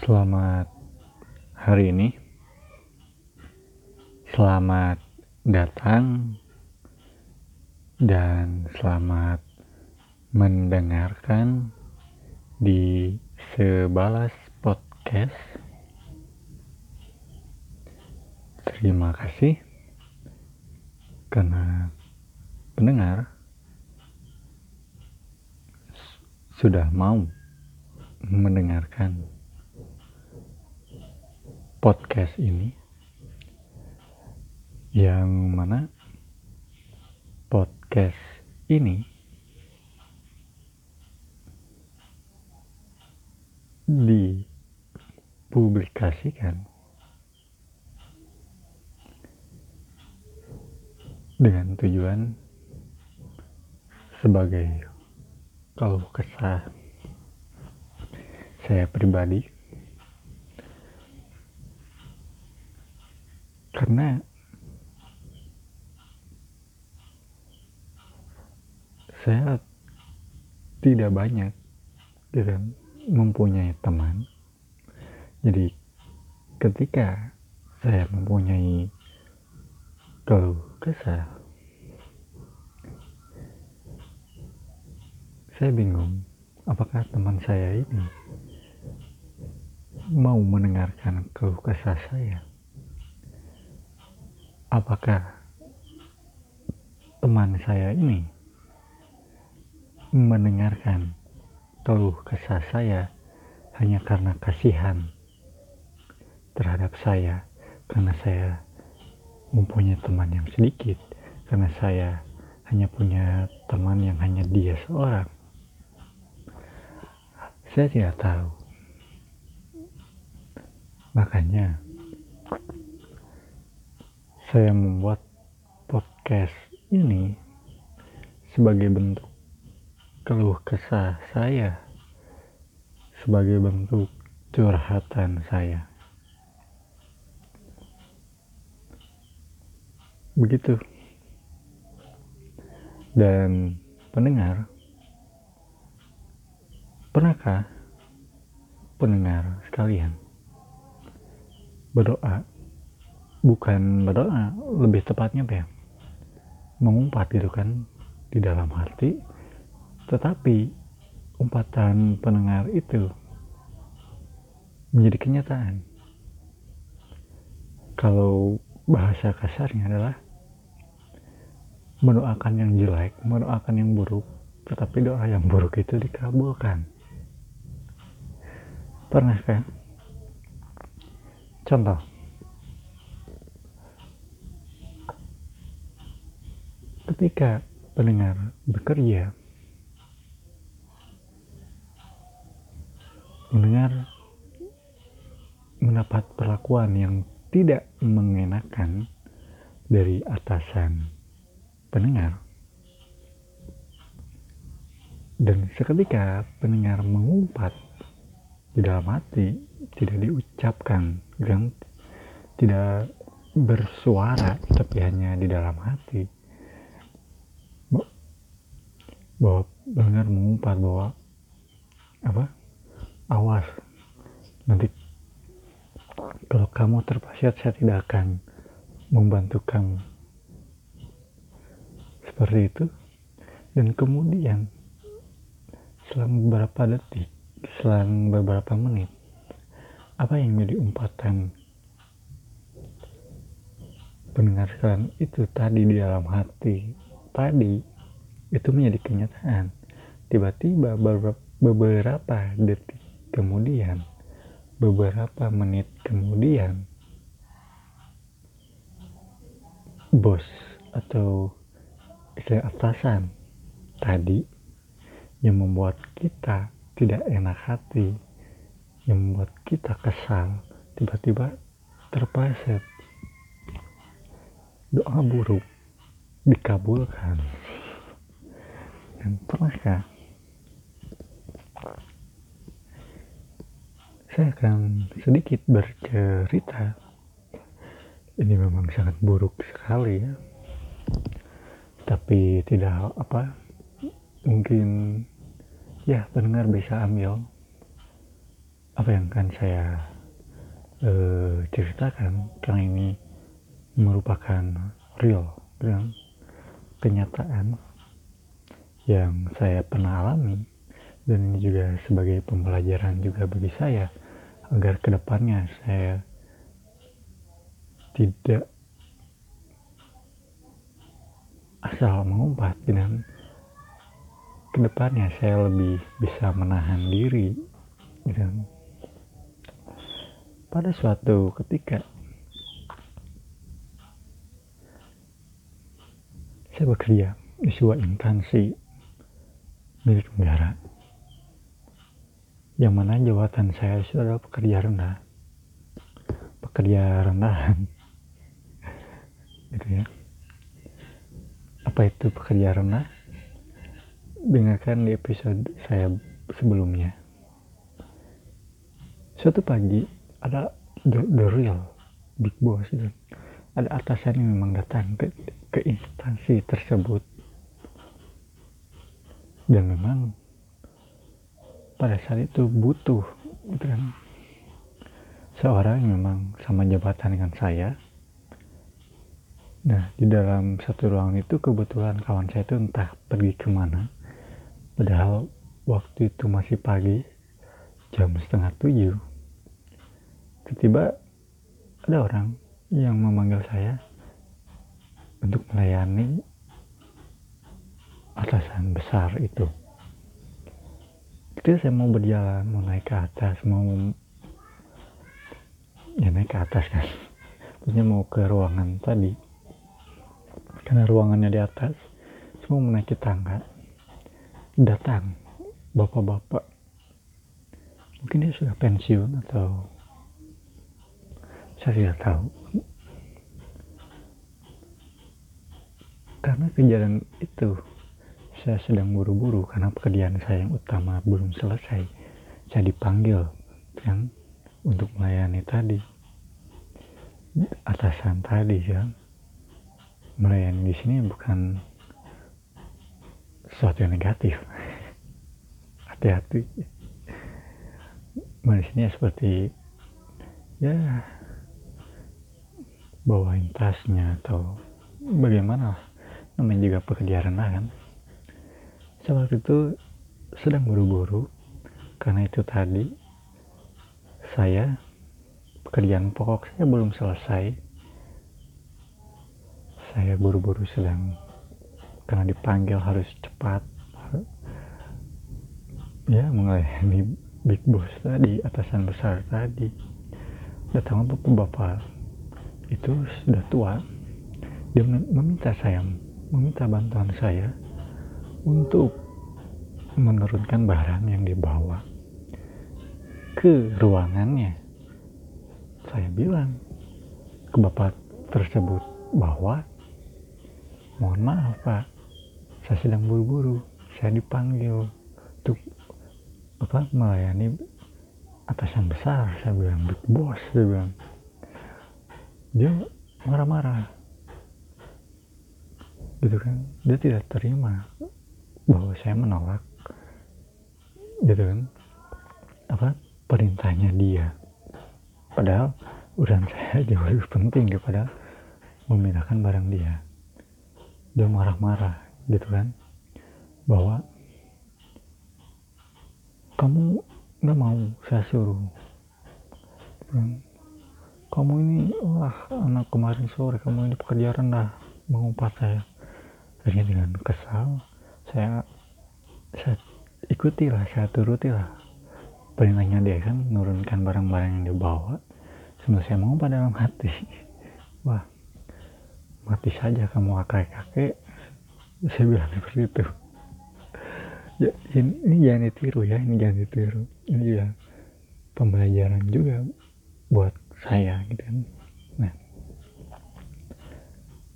Selamat hari ini. Selamat datang dan selamat mendengarkan di Sebalas Podcast. Terima kasih karena pendengar sudah mau mendengarkan podcast ini yang mana podcast ini dipublikasikan dengan tujuan sebagai kalau kesah saya pribadi karena saya tidak banyak tidak mempunyai teman jadi ketika saya mempunyai kalau kesah Saya bingung, apakah teman saya ini mau mendengarkan keluh kesah saya? Apakah teman saya ini mendengarkan keluh kesah saya hanya karena kasihan terhadap saya? Karena saya mempunyai teman yang sedikit. Karena saya hanya punya teman yang hanya dia seorang. Saya tidak tahu. Makanya saya membuat podcast ini sebagai bentuk keluh kesah saya, sebagai bentuk curhatan saya. Begitu. Dan pendengar Pernahkah pendengar sekalian berdoa bukan berdoa lebih tepatnya ya mengumpat gitu kan di dalam hati tetapi umpatan pendengar itu menjadi kenyataan kalau bahasa kasarnya adalah mendoakan yang jelek mendoakan yang buruk tetapi doa yang buruk itu dikabulkan Pernah kan? Contoh. Ketika pendengar bekerja, mendengar mendapat perlakuan yang tidak mengenakan dari atasan pendengar. Dan seketika pendengar mengumpat di dalam hati tidak diucapkan tidak bersuara tapi hanya di dalam hati bahwa benar mengumpat bahwa apa awas. Nanti kalau kamu terpaksa saya tidak akan membantu kamu. Seperti itu. Dan kemudian selang beberapa detik selang beberapa menit apa yang menjadi umpatan pendengar sekalian? Itu tadi di dalam hati. Tadi itu menjadi kenyataan. Tiba-tiba beberapa detik kemudian beberapa menit kemudian bos atau istilah atasan tadi yang membuat kita tidak enak hati yang membuat kita kesal tiba-tiba terpleset. Doa buruk dikabulkan dan pernahkah saya akan sedikit bercerita. Ini memang sangat buruk sekali ya. Tapi tidak apa mungkin ya pendengar bisa ambil apa yang akan saya uh, ceritakan. Karena ini merupakan real dan kenyataan yang saya pernah alami. Dan ini juga sebagai pembelajaran juga bagi saya agar ke depannya saya tidak asal mengumpat dan ke depannya saya lebih bisa menahan diri dan pada suatu ketika saya bekerja di sebuah instansi milik negara. Yang mana jabatan saya sudah pekerja rendah. Pekerja rendahan. Gitu ya. Apa itu pekerja rendah? Dengarkan di episode saya sebelumnya. Suatu pagi ada the, the real big boss itu ada atasan yang memang datang ke, ke instansi tersebut dan memang pada saat itu butuh gitu kan seorang yang memang sama jabatan dengan saya Nah, di dalam satu ruangan itu kebetulan kawan saya itu entah pergi ke mana. Padahal waktu itu masih pagi, jam setengah tujuh. Tiba-tiba ada orang yang memanggil saya untuk melayani atasan besar itu. Ketika saya mau berjalan, mau naik ke atas, mau ya naik ke atas kan, punya mau ke ruangan tadi. Karena ruangannya di atas semua menaiki tangga datang bapak-bapak. Mungkin dia sudah pensiun atau saya tidak tahu. Karena kejadian itu saya sedang buru-buru karena pekerjaan saya yang utama belum selesai. Saya dipanggil yang untuk melayani tadi. Atasan tadi ya. Melayani di sini bukan sesuatu yang negatif. Hati-hati. Di sini seperti ya bawain tasnya atau bagaimana namanya juga pekerjaan rendah kan saya waktu itu sedang buru-buru. Karena itu tadi saya pekerjaan pokok saya belum selesai. Saya buru-buru sedang karena dipanggil harus cepat. Ya melayani big boss tadi atasan besar tadi. Datang bapak-bapak itu sudah tua. Dia meminta saya meminta bantuan saya untuk menurunkan barang yang dibawa ke ruangannya. Saya bilang ke bapak tersebut bahwa mohon maaf pak. Saya sedang buru-buru. Saya dipanggil untuk apa melayani atasan besar. Saya bilang big boss saya bilang. Dia marah-marah. Gitu kan. Dia tidak terima bahwa saya menolak gitu kan? Apa? Perintahnya dia. Padahal urusan saya jauh lebih penting daripada memindahkan barang dia. Dia marah-marah gitu kan? Bahwa kamu nggak mau saya suruh. Kan? kamu ini wah anak kemarin sore kamu ini pekerja rendah mengumpat saya. Akhirnya dengan kesal saya saya ikutilah saya turutilah perintahnya dia kan menurunkan barang-barang yang dia bawa sambil saya mau pada dalam hati wah mati saja kamu kakek-kakek. Saya bilang seperti itu. Ya ini, ini jangan ditiru ya ini jangan ditiru. Ini juga pembelajaran juga buat saya gitu kan. Nah.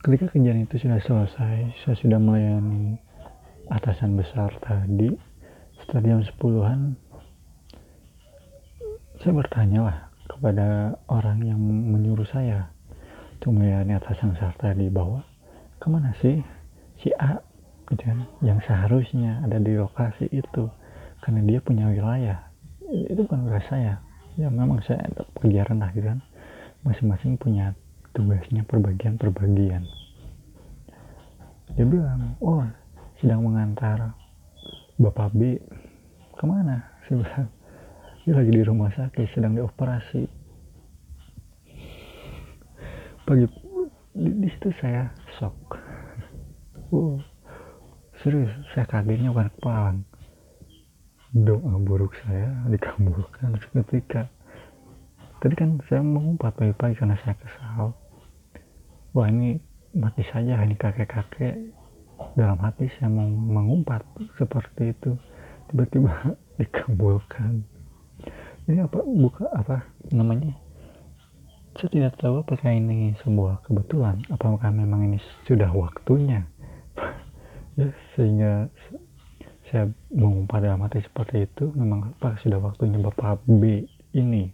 Ketika kejadian itu sudah selesai saya sudah melayani atasan besar tadi setelah jam sepuluhan saya bertanya lah kepada orang yang menyuruh saya. Ini atasan serta di bawah ke mana sih si A? Gitu kan. Yang seharusnya ada di lokasi itu karena dia punya wilayah. Itu bukan wilayah saya. Ya memang saya pekerja rendah gitu kan. Masing-masing punya tugasnya perbagian-perbagian. Dia bilang oh sedang mengantar bapak B ke mana? Saya bilang dia lagi di rumah sakit sedang dioperasi. Pagi di, di situ saya shock. Oh serius saya kagetnya bukan kepalang doa buruk saya dikabulkan ketika tadi kan saya mengumpat pagi-pagi karena saya kesal. Wah ini mati saja ini kakek-kakek dalam hati saya mengumpat seperti itu. Tiba-tiba dikabulkan. Ini apa buka apa namanya? Saya tidak tahu apakah ini sebuah kebetulan apakah memang ini sudah waktunya. Ya sehingga saya mengumpat dalam hati seperti itu memang apa sudah waktunya bapak B ini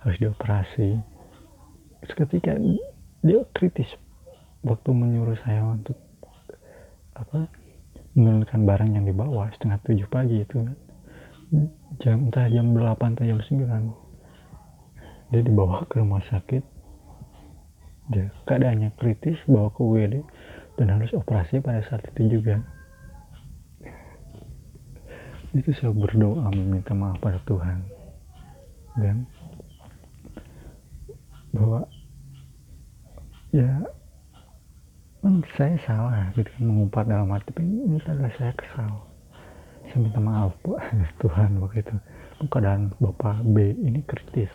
harus dioperasi? Seketika dia kritis waktu menyuruh saya untuk apa menurunkan barang yang dibawa setengah tujuh pagi itu kan. Jam entah jam delapan atau jam sembilan. Dia dibawa ke rumah sakit. Dia keadaannya kritis bawa ke UGD dan harus operasi pada saat itu juga. Itu saya berdoa meminta maaf pada Tuhan. Dan bahwa ya memang saya salah gitu mengumpat dalam hati tapi ini adalah saya kesal. Saya minta maaf bu Tuhan begitu. Keadaan bapak B ini kritis.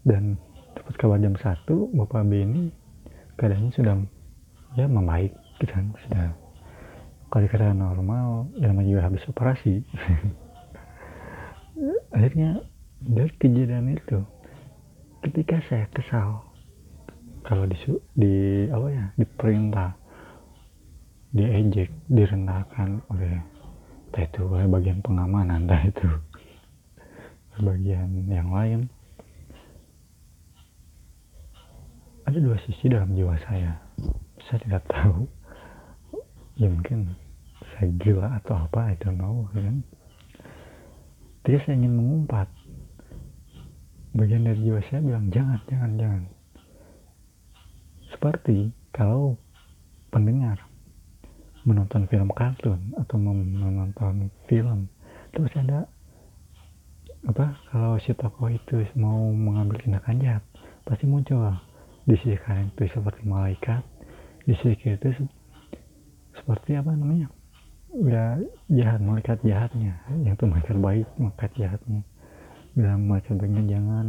Dan dapat kabar jam satu bapak B ini keadaannya sudah ya membaik. Gitu kan sudah kalau dikatakan normal dan juga habis operasi. Akhirnya dari kejadian itu ketika saya kesal kalau di di apa ya diperintah diejek direndahkan oleh entah itu oleh bagian pengamanan entah itu bagian yang lain. Ada dua sisi dalam jiwa saya. Saya tidak tahu. Ya mungkin saya gila atau apa I don't know ya kan? Jadi saya ingin mengumpat. Bagian dari jiwa saya bilang jangan jangan jangan seperti kalau pendengar menonton film kartun atau menonton film. Terus ada apa kalau si tokoh itu mau mengambil tindakan jahat pasti muncul di sisi kanan itu seperti malaikat di sisi kiri itu seperti apa namanya? Ya jahat malaikat jahatnya. Yang itu malaikat baik malaikat jahatnya. Bilang baiknya jangan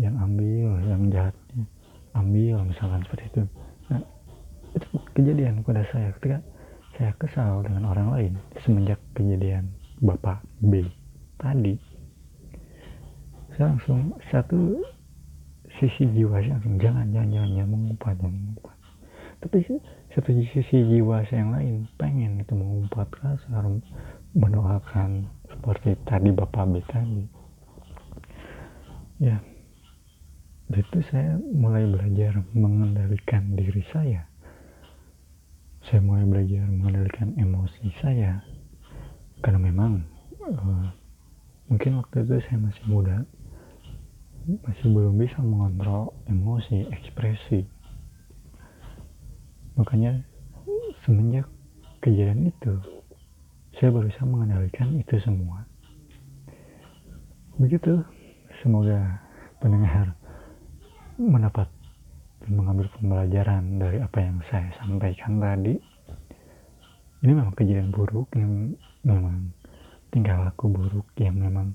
yang ambil yang jahatnya ambil misalkan seperti itu. Nah, itu kejadian pada saya ketika saya kesal dengan orang lain semenjak kejadian bapak B tadi. Saya langsung satu sisi jiwa saya langsung jangan jangan jangan, jangan mengumpat jangan mengumpat. Tapi satu sisi jiwa saya yang lain pengen itu mengumpat kasar mendoakan seperti tadi Bapak B tadi. Ya itu saya mulai belajar mengendalikan diri saya. Saya mulai belajar mengendalikan emosi saya. Karena memang uh, mungkin waktu itu saya masih muda. Masih belum bisa mengontrol emosi ekspresi. Makanya semenjak kejadian itu saya berusaha mengendalikan itu semua. Begitu. Semoga pendengar mendapat mengambil pembelajaran dari apa yang saya sampaikan tadi. Ini memang kejadian buruk yang memang tingkah laku buruk yang memang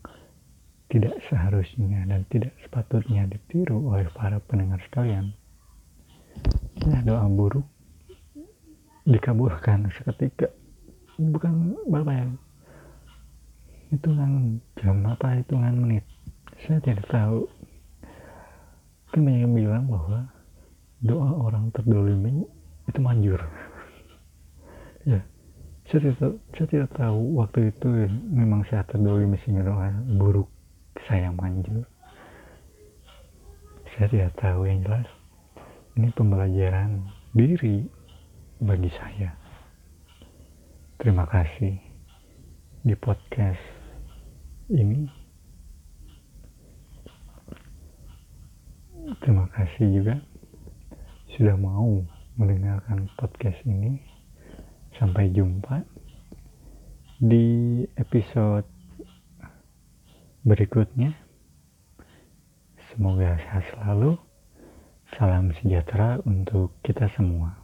tidak seharusnya dan tidak sepatutnya ditiru oleh para pendengar sekalian. Ini doa buruk dikabulkan seketika. Bukan berapa ya hitungan jam apa hitungan menit. Saya tidak tahu kan banyak yang bilang bahwa doa orang terdolimi itu manjur. Ya saya tidak, saya tidak tahu waktu itu memang saya terdolimi sehingga doa buruk saya manjur. Saya tidak tahu yang jelas. Ini pembelajaran diri bagi saya. Terima kasih di podcast ini terima kasih juga sudah mau mendengarkan podcast ini. Sampai jumpa di episode berikutnya. Semoga sehat selalu. Salam sejahtera untuk kita semua.